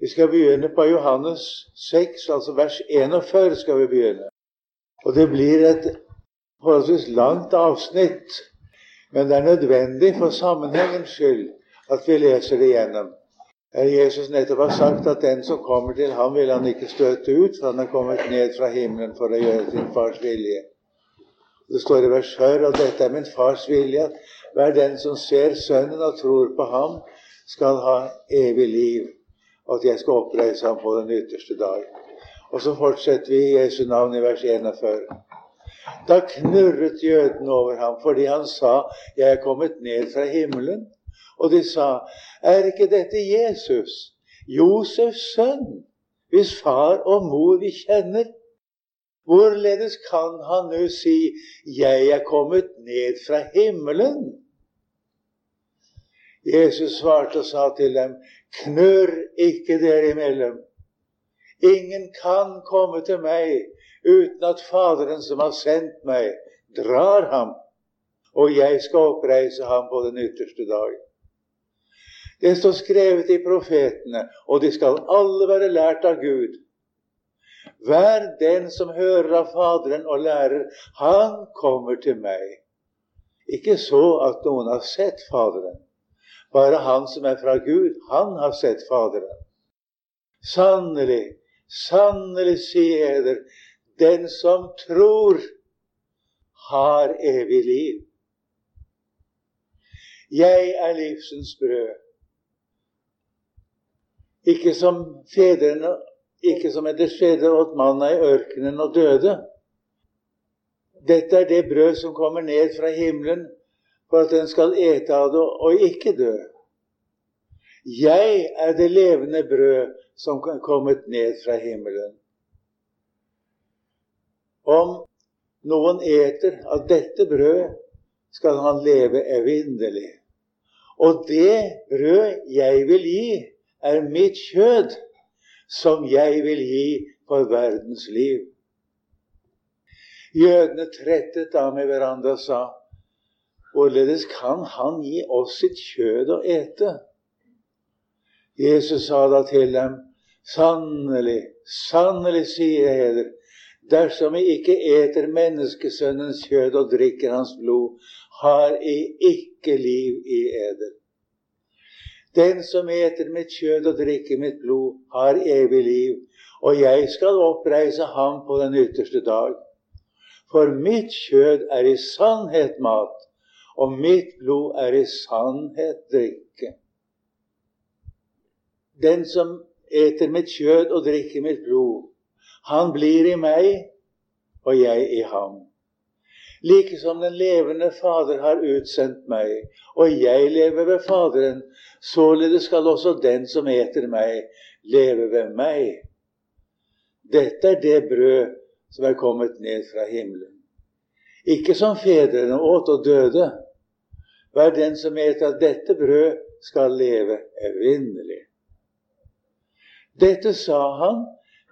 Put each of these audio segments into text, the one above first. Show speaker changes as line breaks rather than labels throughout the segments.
Vi skal begynne på Johannes 6, altså vers 41 skal vi begynne. Og det blir et forholdsvis langt avsnitt, men det er nødvendig for sammenhengens skyld at vi leser det igjennom. Jesus nettopp har sagt at den som kommer til ham, vil han ikke støte ut, for han er kommet ned fra himmelen for å gjøre sin fars vilje. Det står i vers 4 at dette er min fars vilje, at hver den som ser Sønnen og tror på ham, skal ha evig liv, at jeg skal oppreise ham på den ytterste dag. Og så fortsetter vi i Jesu navn i vers 41. Da knurret jødene over ham fordi han sa, 'Jeg er kommet ned fra himmelen'. Og de sa, 'Er ikke dette Jesus, Josefs sønn, hvis far og mor vi kjenner?' Hvorledes kan han nå si, 'Jeg er kommet ned fra himmelen'? Jesus svarte og sa til dem, knurr ikke dere imellom. Ingen kan komme til meg uten at Faderen som har sendt meg, drar ham, og jeg skal oppreise ham på den ytterste dag. Det står skrevet i profetene, og de skal alle være lært av Gud. Hver den som hører av Faderen og lærer, han kommer til meg. Ikke så at noen har sett Faderen, bare han som er fra Gud, han har sett Faderen. Sannelig, sannelig sier jeg dere, den som tror, har evig liv. Jeg er livsens brød. Ikke som fedrene, ikke som etter skjedde åt manna i ørkenen og døde. Dette er det brød som kommer ned fra himmelen, for at den skal ete av det og ikke dø. Jeg er det levende brød som kan kommet ned fra himmelen. Om noen eter av dette brødet, skal han leve evinnelig. Og det brød jeg vil gi, er mitt kjød, som jeg vil gi for verdens liv. Jødene trettet da med hverandre og sa Hvorledes kan han gi oss sitt kjød å ete? Jesus sa da til dem, sannelig, sannelig sier jeg eder, dersom vi ikke eter menneskesønnens kjød og drikker hans blod, har I ikke liv i eder. Den som eter mitt kjød og drikker mitt blod, har evig liv, og jeg skal oppreise ham på den ytterste dag. For mitt kjød er i sannhet mat, og mitt blod er i sannhet drikke. Den som eter mitt kjød og drikker mitt blod, han blir i meg, og jeg i ham. Like som den levende Fader har utsendt meg, og jeg lever ved Faderen, således skal også den som eter meg, leve ved meg. Dette er det brød som er kommet ned fra himmelen. Ikke som fedrene åt og døde, hver den som eter av dette brød, skal leve evinnelig. Dette sa han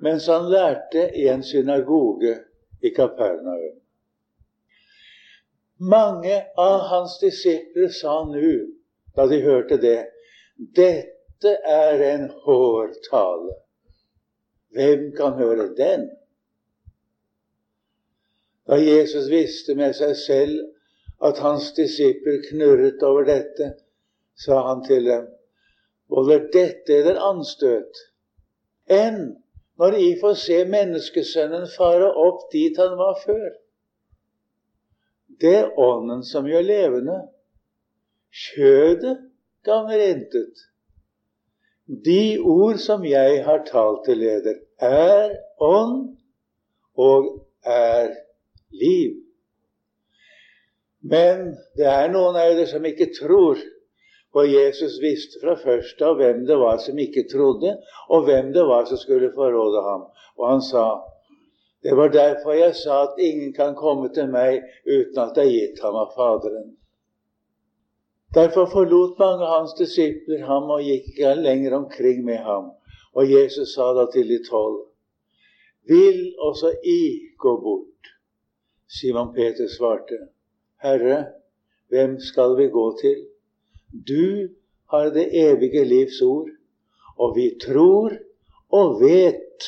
mens han lærte i en synagoge i Kapernaum. Mange av hans disipler sa nå, da de hørte det, dette er en hård tale. Hvem kan høre den? Da Jesus visste med seg selv at hans disipler knurret over dette, sa han til dem, volder dette eder anstøt, enn når I får se menneskesønnen fare opp dit han var før. Det er ånden som gjør levende. Kjødet gagner intet. De ord som jeg har talt til leder, er ånd og er liv. Men det er noen av dere som ikke tror. For Jesus visste fra først av hvem det var som ikke trodde, og hvem det var som skulle forråde ham. Og han sa, det var derfor jeg sa at ingen kan komme til meg uten at det er gitt ham av Faderen. Derfor forlot mange av hans disipler ham og gikk ikke lenger omkring med ham. Og Jesus sa da til de tolv, vil også I gå bort? Simon Peter svarte, Herre, hvem skal vi gå til? Du har det evige livs ord, Og vi tror og vet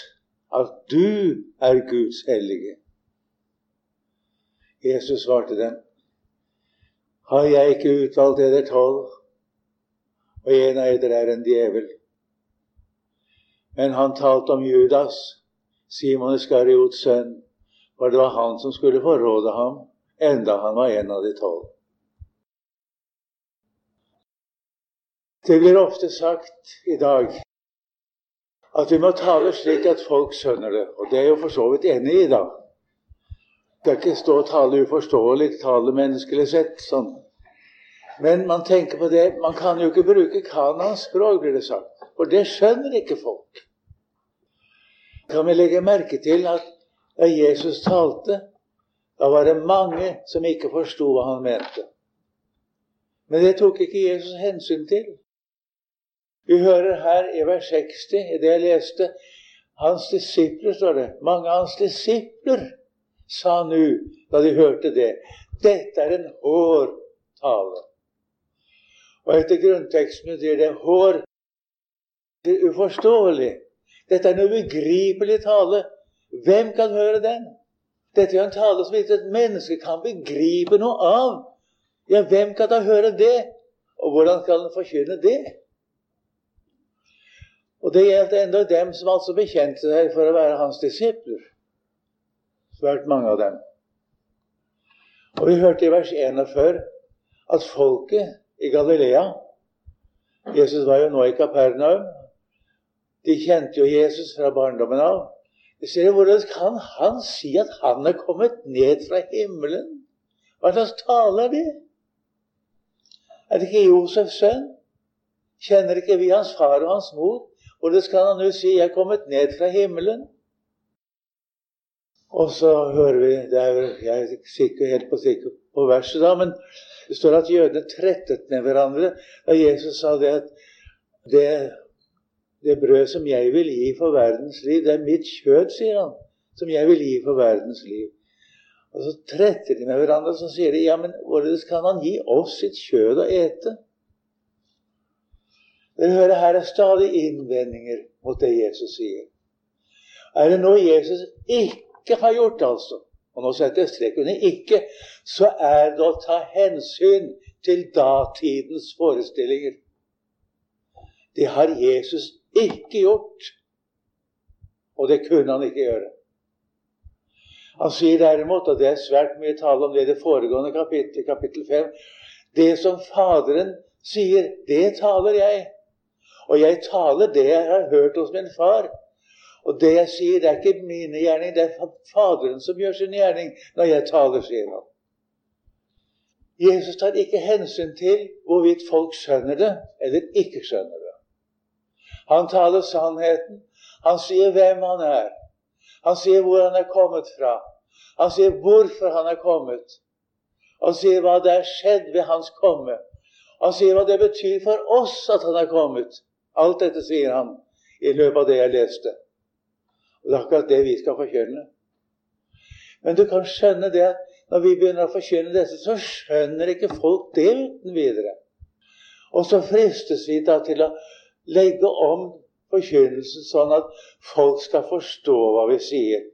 at du er Guds hellige. Jesus svarte dem, har jeg ikke utvalgt eder tolv, og en av eder er en djevel. Men han talte om Judas, Simon Iskariots sønn, for det var han som skulle forråde ham, enda han var en av de tolv. Det blir ofte sagt i dag at vi må tale slik at folk skjønner det, og det er jeg jo for så vidt enig i, da. Er ikke stå og tale uforståelig, tale menneskelig sett. sånn. Men man tenker på det Man kan jo ikke bruke Kanans språk, blir det sagt. For det skjønner ikke folk. Kan vi legge merke til at da Jesus talte, da var det mange som ikke forsto hva han mente. Men det tok ikke Jesus hensyn til. Vi hører her i vers 60, i det jeg leste, hans disipler, står det. Mange av hans disipler sa nu, da de hørte det, dette er en hård tale. Og etter grunnteksten betyr det hår det er uforståelig. Dette er en ubegripelig tale. Hvem kan høre den? Dette er jo en tale som ikke et menneske kan begripe noe av. Ja, hvem kan da høre det? Og hvordan skal en forkynne det? Og det gjaldt enda dem som altså bekjente seg for å være hans disipler. Svært mange av dem. Og vi hørte i vers 41 at folket i Galilea Jesus var jo nå i Kapernaum. De kjente jo Jesus fra barndommen av. De ser Hvordan kan han si at han er kommet ned fra himmelen? Hva slags tale er det? Er det ikke Josefs sønn? Kjenner ikke vi hans far og hans mor? Hvordan kan han nå si 'Jeg er kommet ned fra himmelen'? Og så hører vi det er, Jeg er sikker, helt på sikker på verset, da, men det står at jødene trettet med hverandre da Jesus sa det at det det brød som jeg vil gi for verdens liv, det er mitt kjød, sier han, som jeg vil gi for verdens liv. Og så tretter de med hverandre, og så sier de, ja, men hvordan kan han gi oss sitt kjød å ete? Dere hører her er stadig innvendinger mot det Jesus sier. Er det noe Jesus ikke har gjort, altså, og nå setter jeg strek under 'ikke', så er det å ta hensyn til datidens forestillinger. Det har Jesus ikke gjort. Og det kunne han ikke gjøre. Han sier derimot, og det er svært mye tale om det i det foregående kapittel, kapittel 5 Det som Faderen sier, det taler jeg. Og jeg taler det jeg har hørt hos min far. Og det jeg sier, det er ikke mine gjerning, det er Faderen som gjør sin gjerning når jeg taler, sier han. Jesus tar ikke hensyn til hvorvidt folk skjønner det eller ikke skjønner det. Han taler sannheten. Han sier hvem han er. Han sier hvor han er kommet fra. Han sier hvorfor han er kommet. Han sier hva det er skjedd ved hans komme. Han sier hva det betyr for oss at han er kommet. Alt dette sier han i løpet av det jeg leste. Og Det er akkurat det vi skal forkynne. Men du kan skjønne det at når vi begynner å forkynne dette, så skjønner ikke folk det uten videre. Og så fristes vi da til å legge om forkynnelsen sånn at folk skal forstå hva vi sier,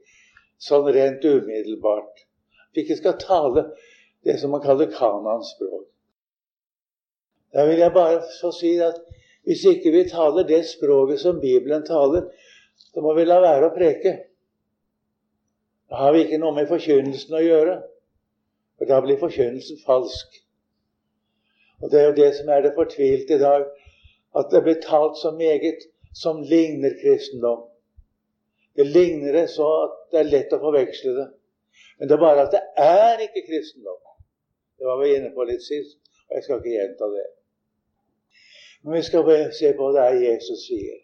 sånn rent umiddelbart. Vi ikke skal tale det som man kaller Kanans språk. Da vil jeg bare få si at hvis ikke vi taler det språket som Bibelen taler, så må vi la være å preke. Da har vi ikke noe med forkynnelsen å gjøre. For da blir forkynnelsen falsk. Og det er jo det som er det fortvilte i dag at det blir talt så meget som ligner kristendom. Det ligner det så at det er lett å forveksle det. Men det er bare at det er ikke kristendom. Det var vi inne på litt sist, og jeg skal ikke gjenta det. Men vi skal se på det er Jesus sier.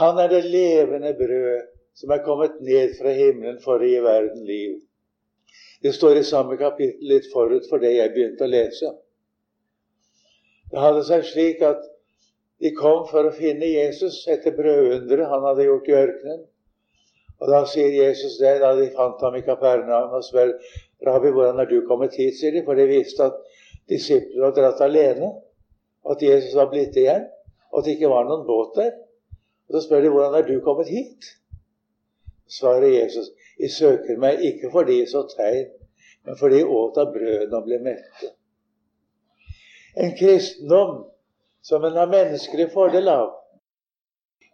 Han er det levende brød som er kommet ned fra himmelen for å gi verden liv. Det står i samme kapittel litt forut for det jeg begynte å lese. Det hadde seg slik at de kom for å finne Jesus etter brødunderet han hadde gjort i ørkenen. Og Da sier Jesus det da de fant ham i Kapernaum og spør Rabbi, hvordan har du kommet hit, sier de, for de visste at disiplene var dratt alene, og at Jesus var blitt igjen. og at det ikke var noen båt der. Og Så spør de hvordan har du kommet hit? Svarer Jesus, jeg søker meg ikke fordi jeg så tegn, men fordi jeg åt av brødene og ble mette. En kristendom som en har menneskelig fordel av.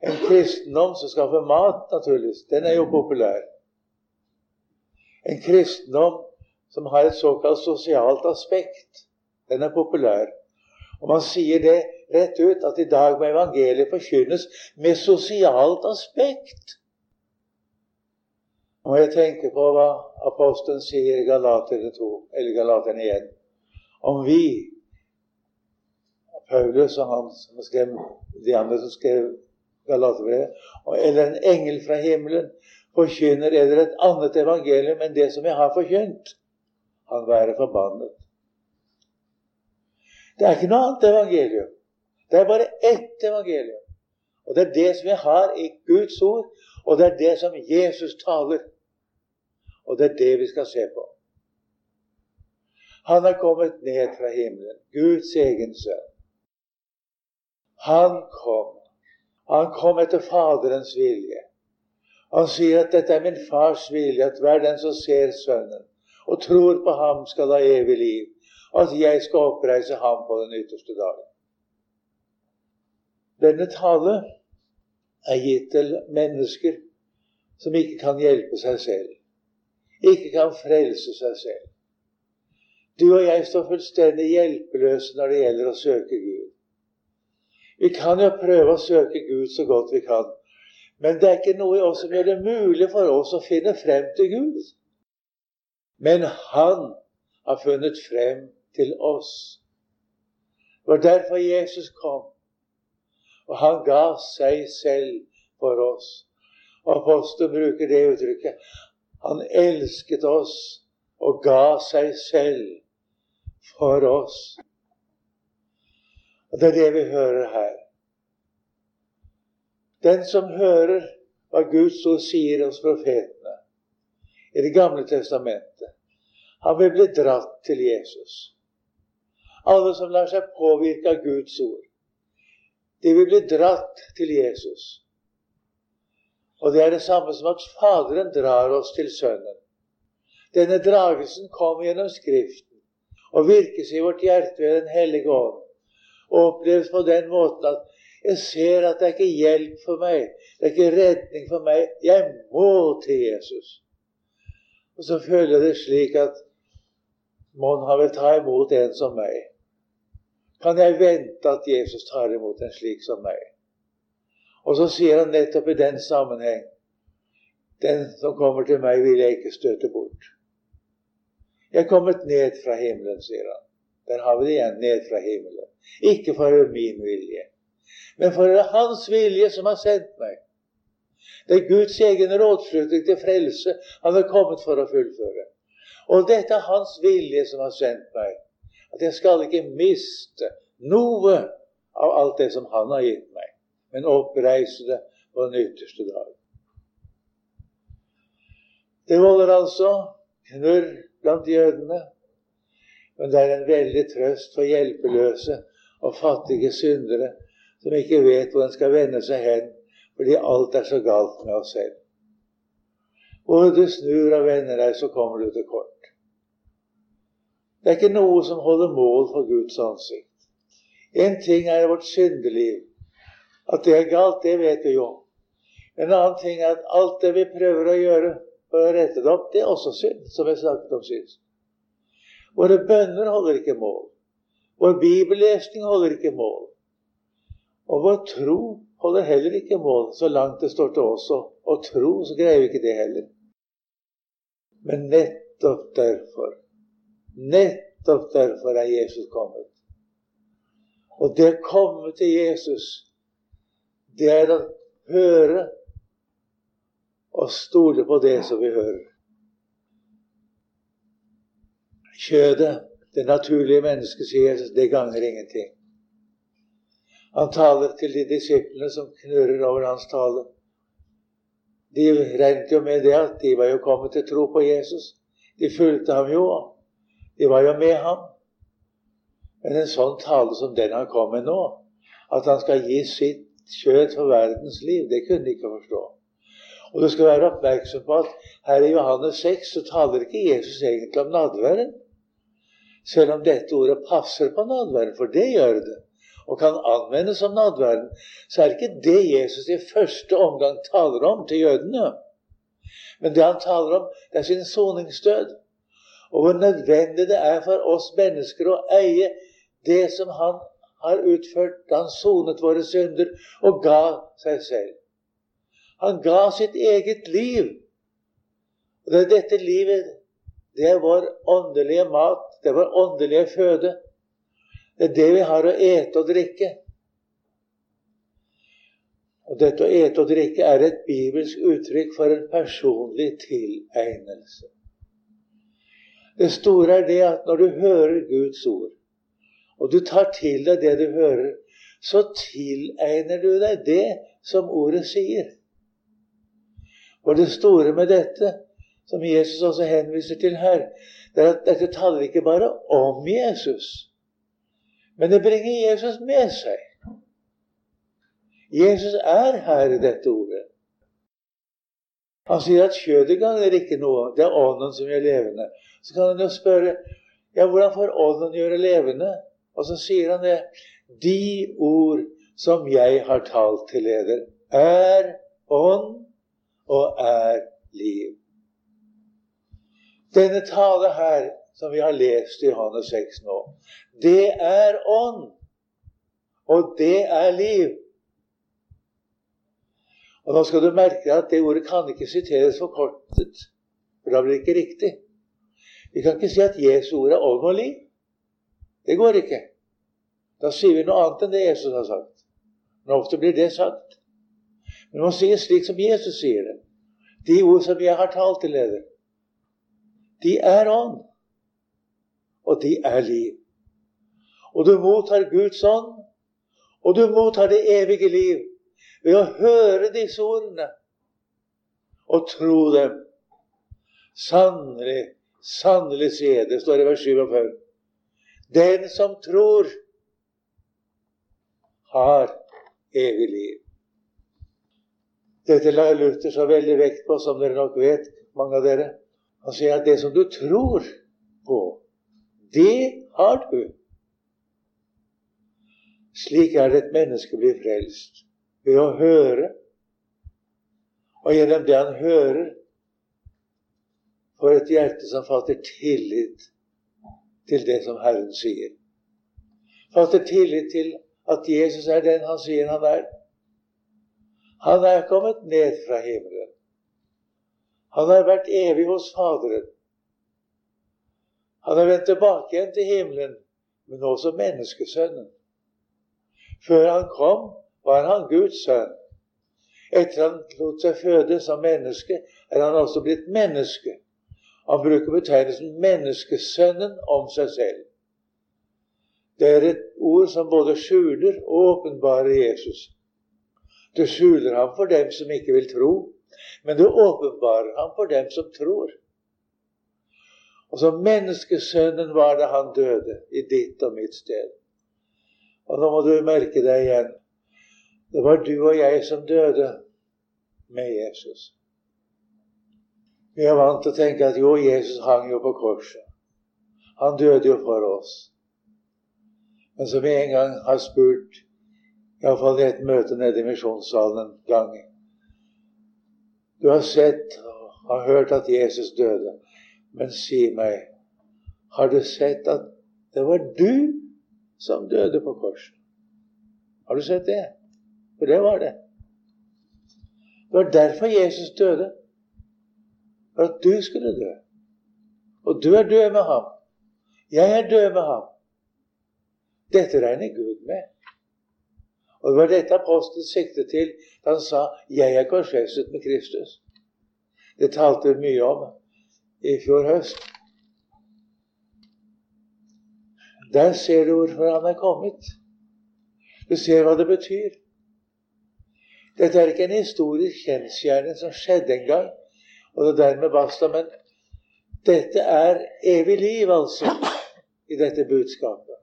En kristendom som skaffer mat, naturligvis, den er jo populær. En kristendom som har et såkalt sosialt aspekt, den er populær. Og man sier det rett ut at i dag må evangeliet forkynnes med sosialt aspekt. Og jeg tenker på hva apostelen sier i Galaterne 2, eller Galaterne 1, om vi Paulus og han som skrev, de andre som skrev Galaterbrevet, eller en engel fra himmelen forkynner eller et annet evangelium enn det som jeg har forkynt, han være forbannet. Det er ikke noe annet evangelium. Det er bare ett evangelium. Og det er det som vi har i Guds ord, og det er det som Jesus taler. Og det er det vi skal se på. Han er kommet ned fra himmelen, Guds egen sønn. Han kom. Han kom etter Faderens vilje. Han sier at dette er min fars vilje, at hver den som ser Sønnen og tror på ham, skal ha evig liv, og at jeg skal oppreise ham på den ytterste dagen. Denne tale er gitt til mennesker som ikke kan hjelpe seg selv, ikke kan frelse seg selv. Du og jeg står fullstendig hjelpeløse når det gjelder å søke Gud. Vi kan jo prøve å søke Gud så godt vi kan, men det er ikke noe i oss som gjør det mulig for oss å finne frem til Gud. Men Han har funnet frem til oss. Det var derfor Jesus kom. Og han ga seg selv for oss. Og Apostelen bruker det uttrykket. Han elsket oss og ga seg selv for oss. Og Det er det vi hører her. Den som hører hva Guds ord sier hos profetene i Det gamle testamentet, han vil bli dratt til Jesus. Alle som lar seg påvirke av Guds ord, de vil bli dratt til Jesus. Og det er det samme som at Faderen drar oss til Sønnen. Denne dragelsen kommer gjennom Skriften og virkes i vårt hjerte ved Den hellige ånd. Oppleves på den måten at jeg ser at det er ikke hjelp for meg, det er ikke redning for meg. Jeg må til Jesus. Og så føler jeg det slik at mon han vil ta imot en som meg kan jeg vente at Jesus tar imot en slik som meg. Og så sier han nettopp i den sammenheng Den som kommer til meg, vil jeg ikke støte bort. Jeg er kommet ned fra himmelen, sier han. Der har vi det igjen. Ned fra himmelen. Ikke for min vilje, men for det er Hans vilje som har sendt meg. Det er Guds egen rådslutning til frelse han er kommet for å fullføre. Og dette er Hans vilje som har sendt meg. At jeg skal ikke miste noe av alt det som Han har gitt meg, men oppreise det på den ytterste dag. Det volder altså knurr blant jødene, men det er en veldig trøst for hjelpeløse og fattige syndere som ikke vet hvor en skal vende seg hen fordi alt er så galt med oss selv. Hvor du snur og vender deg, så kommer du til kort. Det er ikke noe som holder mål for Guds ansikt. En ting er vårt syndeliv. At det er galt, det vet vi jo. En annen ting er at alt det vi prøver å gjøre for å rette det opp, det er også synd, som jeg snakket om sist. Våre bønner holder ikke mål. Vår bibellesning holder ikke mål. Og vår tro holder heller ikke mål, så langt det står til oss Og tro, så greier vi ikke det heller. Men nettopp derfor Nettopp derfor er Jesus kommet. Og det å komme til Jesus, det er å høre og stole på det som vi hører. Kjødet, det naturlige mennesket, sier Jesus, det gagner ingenting. Han taler til de disiplene som knurrer over hans tale. De regnet jo med det at de var jo kommet til tro på Jesus. De fulgte ham jo. De var jo med ham. Men en sånn tale som den han kom med nå, at han skal gi sitt kjøtt for verdens liv. Det kunne de ikke forstå. Og du skal være oppmerksom på at her i Johannes 6 så taler ikke Jesus egentlig om nadværen. Selv om dette ordet passer på nadværen, for det gjør det, og kan anvendes som nadværen, så er det ikke det Jesus i første omgang taler om til jødene. Men det han taler om, det er sin soningsdød. Og hvor nødvendig det er for oss mennesker å eie det som han har utført da han sonet våre synder og ga seg selv. Han ga sitt eget liv. Og det er dette livet det er vår åndelige mat, det er vår åndelige føde. Det er det vi har å ete og drikke. Og dette å ete og drikke er et bibelsk uttrykk for en personlig tilegnelse. Det store er det at når du hører Guds ord, og du tar til deg det du hører, så tilegner du deg det som ordet sier. Og det store med dette, som Jesus også henviser til her, er dette taler ikke bare om Jesus, men det bringer Jesus med seg. Jesus er her i dette ordet. Han sier at kjødet gagner ikke noe, det er ånden som gjør levende. Så kan han jo spørre ja, hvordan får ånden gjøre levende? Og så sier han det. De ord som jeg har talt til leder, er ånd og er liv. Denne tale her, som vi har lest i Johannes 6 nå, det er ånd, og det er liv. Og Nå skal du merke at det ordet kan ikke siteres forkortet, for da blir det ikke riktig. Vi kan ikke si at Jesu ord er ånd og liv. Det går ikke. Da sier vi noe annet enn det Jesus har sagt. Men ofte blir det sagt. Men man sier slik som Jesus sier det. De ord som jeg har talt til dere, de er ånd, og de er liv. Og du mottar Guds ånd, og du mottar det evige liv ved å høre disse ordene og tro dem. Sannelig, sannelig sier det, står i vers 47. Den som tror, har evig liv. Dette la Luther så veldig vekt på, som dere nok vet, mange av dere. Han sier at det som du tror på, det har du. Slik er det et menneske blir frelst. Ved å høre. Og gjennom det han hører, får et hjerte som fatter tillit til det som Herren sier. Fatter tillit til at Jesus er den han sier han er. Han er kommet ned fra himmelen. Han har vært evig hos Faderen. Han har vendt tilbake igjen til himmelen, men også menneskesønnen. Før han kom, var han Guds sønn. Etter han lot seg føde som menneske, er han også blitt menneske. Han bruker betegnelsen 'menneskesønnen' om seg selv. Det er et ord som både skjuler og åpenbarer Jesus. Det skjuler ham for dem som ikke vil tro, men det åpenbarer ham for dem som tror. Og som menneskesønnen var det han døde i ditt og mitt sted. Og nå må du merke deg igjen. Det var du og jeg som døde med Jesus. Vi er vant til å tenke at jo, Jesus hang jo på korset. Han døde jo for oss men som vi en gang har spurt, iallfall i et møte nede i misjonssalen en gang Du har sett og har hørt at Jesus døde, men si meg, har du sett at det var du som døde på korset? Har du sett det? For det var det. Det var derfor Jesus døde. For at du skulle dø. Og du er død med ham. Jeg er død med ham. Dette regner Gud med. Og det var dette apostelen siktet til da han sa 'Jeg er korsfestet med Kristus'. Det talte vi mye om i fjor høst. Der ser du hvorfor han er kommet. Du ser hva det betyr. Dette er ikke en historisk kjensgjerning som skjedde en gang, og det dermed basta, men dette er evig liv, altså, i dette budskapet.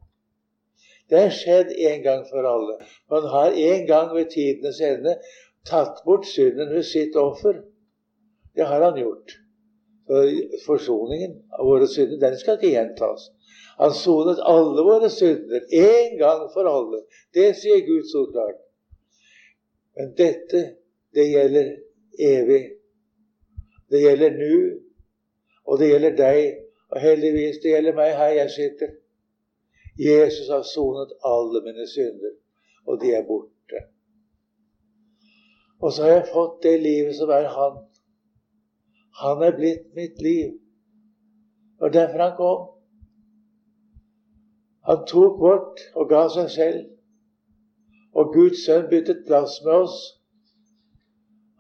Det er skjedd en gang for alle. Man har en gang ved tidenes ende tatt bort synden ved sitt offer. Det har han gjort. Forsoningen av våre synder, den skal ikke gjentas. Han sonet alle våre synder en gang for alle. Det sier Gud så klart. Men dette, det gjelder evig. Det gjelder nå, og det gjelder deg. Og heldigvis, det gjelder meg her jeg sitter. Jesus har sonet alle mine synder, og de er borte. Og så har jeg fått det livet som er Han. Han er blitt mitt liv. Og derfor han kom. Han tok vårt og ga seg selv. Og Guds sønn byttet plass med oss.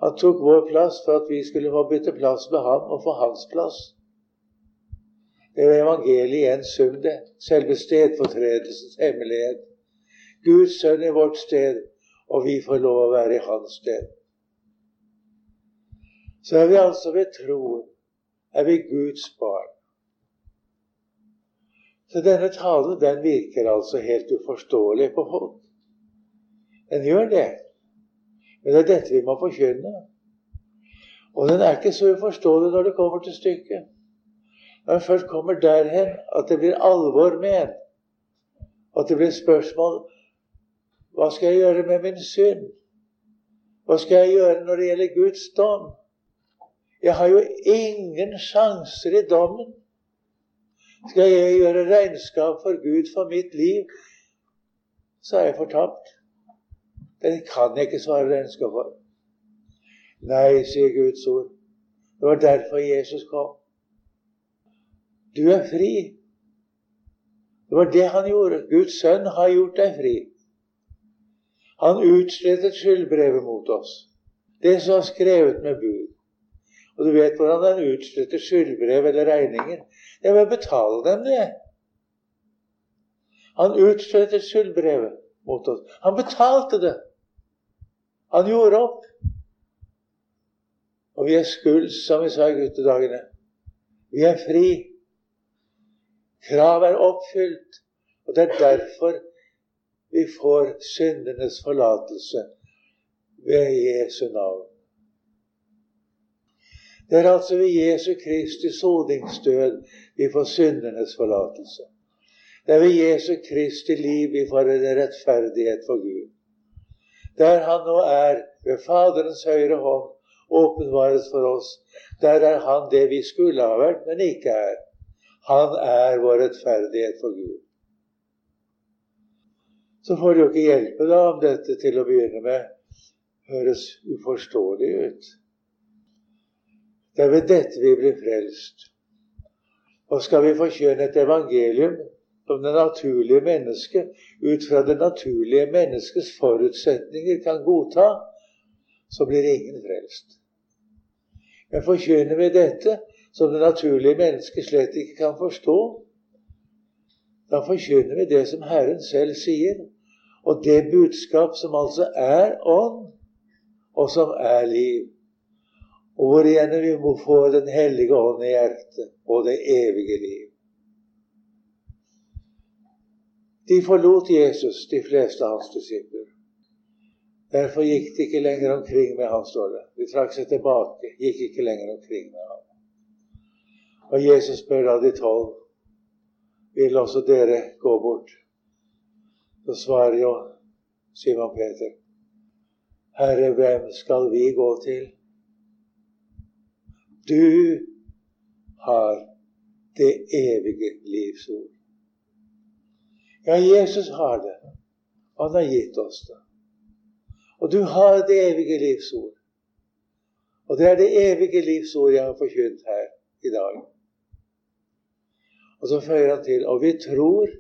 Han tok vår plass for at vi skulle få bytte plass med ham og få hans plass. Det er evangeliet i en sum, det. Selve stedfortredelsens hemmelighet. Guds sønn er vårt sted, og vi får lov å være i hans sted. Så er vi altså ved troen er vi Guds barn. Så denne talen den virker altså helt uforståelig på folk. Den gjør det. Men det er dette vi må forkynne. Og den er ikke så uforståelig når det kommer til stykket. Når en først kommer derhen at det blir alvor med en, at det blir spørsmål Hva skal jeg gjøre med min synd? Hva skal jeg gjøre når det gjelder Guds dom? Jeg har jo ingen sjanser i dommen. Skal jeg gjøre regnskap for Gud for mitt liv, så er jeg fortapt. Det kan jeg ikke svare regnskap for. Nei, sier Guds ord. Det var derfor Jesus kom. Du er fri. Det var det han gjorde. Guds sønn har gjort deg fri. Han utslettet skyldbrevet mot oss. Det som var skrevet med bud. Og du vet hvordan han utsletter skyldbrev eller regninger. Det ved å betale dem, det. Han utslettet skyldbrevet mot oss. Han betalte det. Han gjorde opp. Og vi er skulds, som vi sa i guttedagene. Vi er fri. Kravet er oppfylt. Og det er derfor vi får syndenes forlatelse ved Jesu navn. Det er altså ved Jesu Kristi soningsdød vi får syndenes forlatelse. Det er ved Jesu Kristi liv vi får en rettferdighet for Gud. Der han nå er, ved Faderens høyre hånd, åpenbares for oss. Der er han det vi skulle ha vært, men ikke er. Han er vår rettferdighet for Gud. Så får det jo ikke hjelpe da om dette til å begynne med høres uforståelig ut. Det er ved dette vi blir frelst. Og skal vi forkjønne et evangelium som det naturlige mennesket ut fra det naturlige menneskets forutsetninger kan godta, så blir ingen frelst. Men forkynner vi dette som det naturlige mennesket slett ikke kan forstå. Da forkynner vi det som Herren selv sier, og det budskap som altså er ånd, og som er liv. Og hvor igjen vi må få Den hellige ånd i hjertet og det evige liv. De forlot Jesus, de fleste av hans disipler. Derfor gikk de ikke lenger omkring med ham, står det. De trakk seg tilbake, gikk ikke lenger omkring med ham. Og Jesus spør da de tolv vil også dere gå bort. Så svarer jo Simon Peter, Herre, hvem skal vi gå til? Du har det evige livs ord. Ja, Jesus har det. Han har gitt oss det. Og du har det evige livs ord. Og det er det evige livs ord jeg har forkynt her i dag. Og så føyer han til og vi tror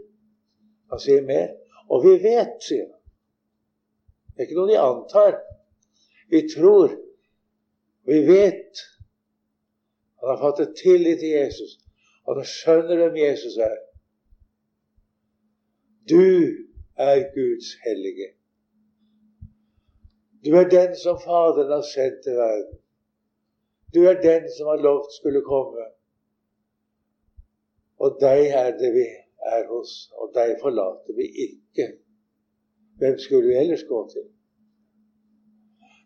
Han sier mer. Og vi vet, sier han. Det er ikke noe de antar. Vi tror. Vi vet. Han har fattet tillit til Jesus. Og han skjønner hvem Jesus er. Du er Guds hellige. Du er den som Faderen har sendt til verden. Du er den som har lovt skulle komme. Og deg er det vi er hos, og deg forlater vi ikke. Hvem skulle vi ellers gå til?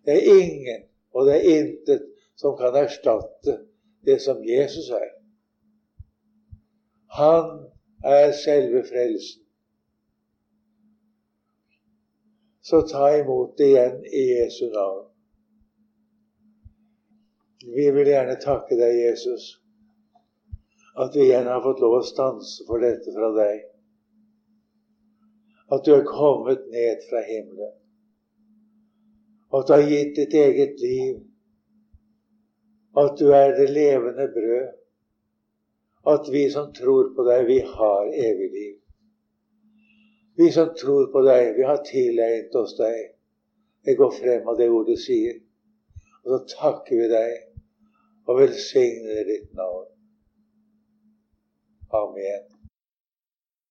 Det er ingen, og det er intet, som kan erstatte det som Jesus er. Han er selve frelsen. Så ta imot det igjen i Jesu navn. Vi vil gjerne takke deg, Jesus, at vi igjen har fått lov å stanse for dette fra deg. At du er kommet ned fra himmelen. At du har gitt ditt eget liv. At du er det levende brød. At vi som tror på deg, vi har evig liv. Vi som tror på deg, vi har tilegnet oss deg. Det går frem av det ordet du sier. Og så takker vi deg og velsigner ditt navn. 泡面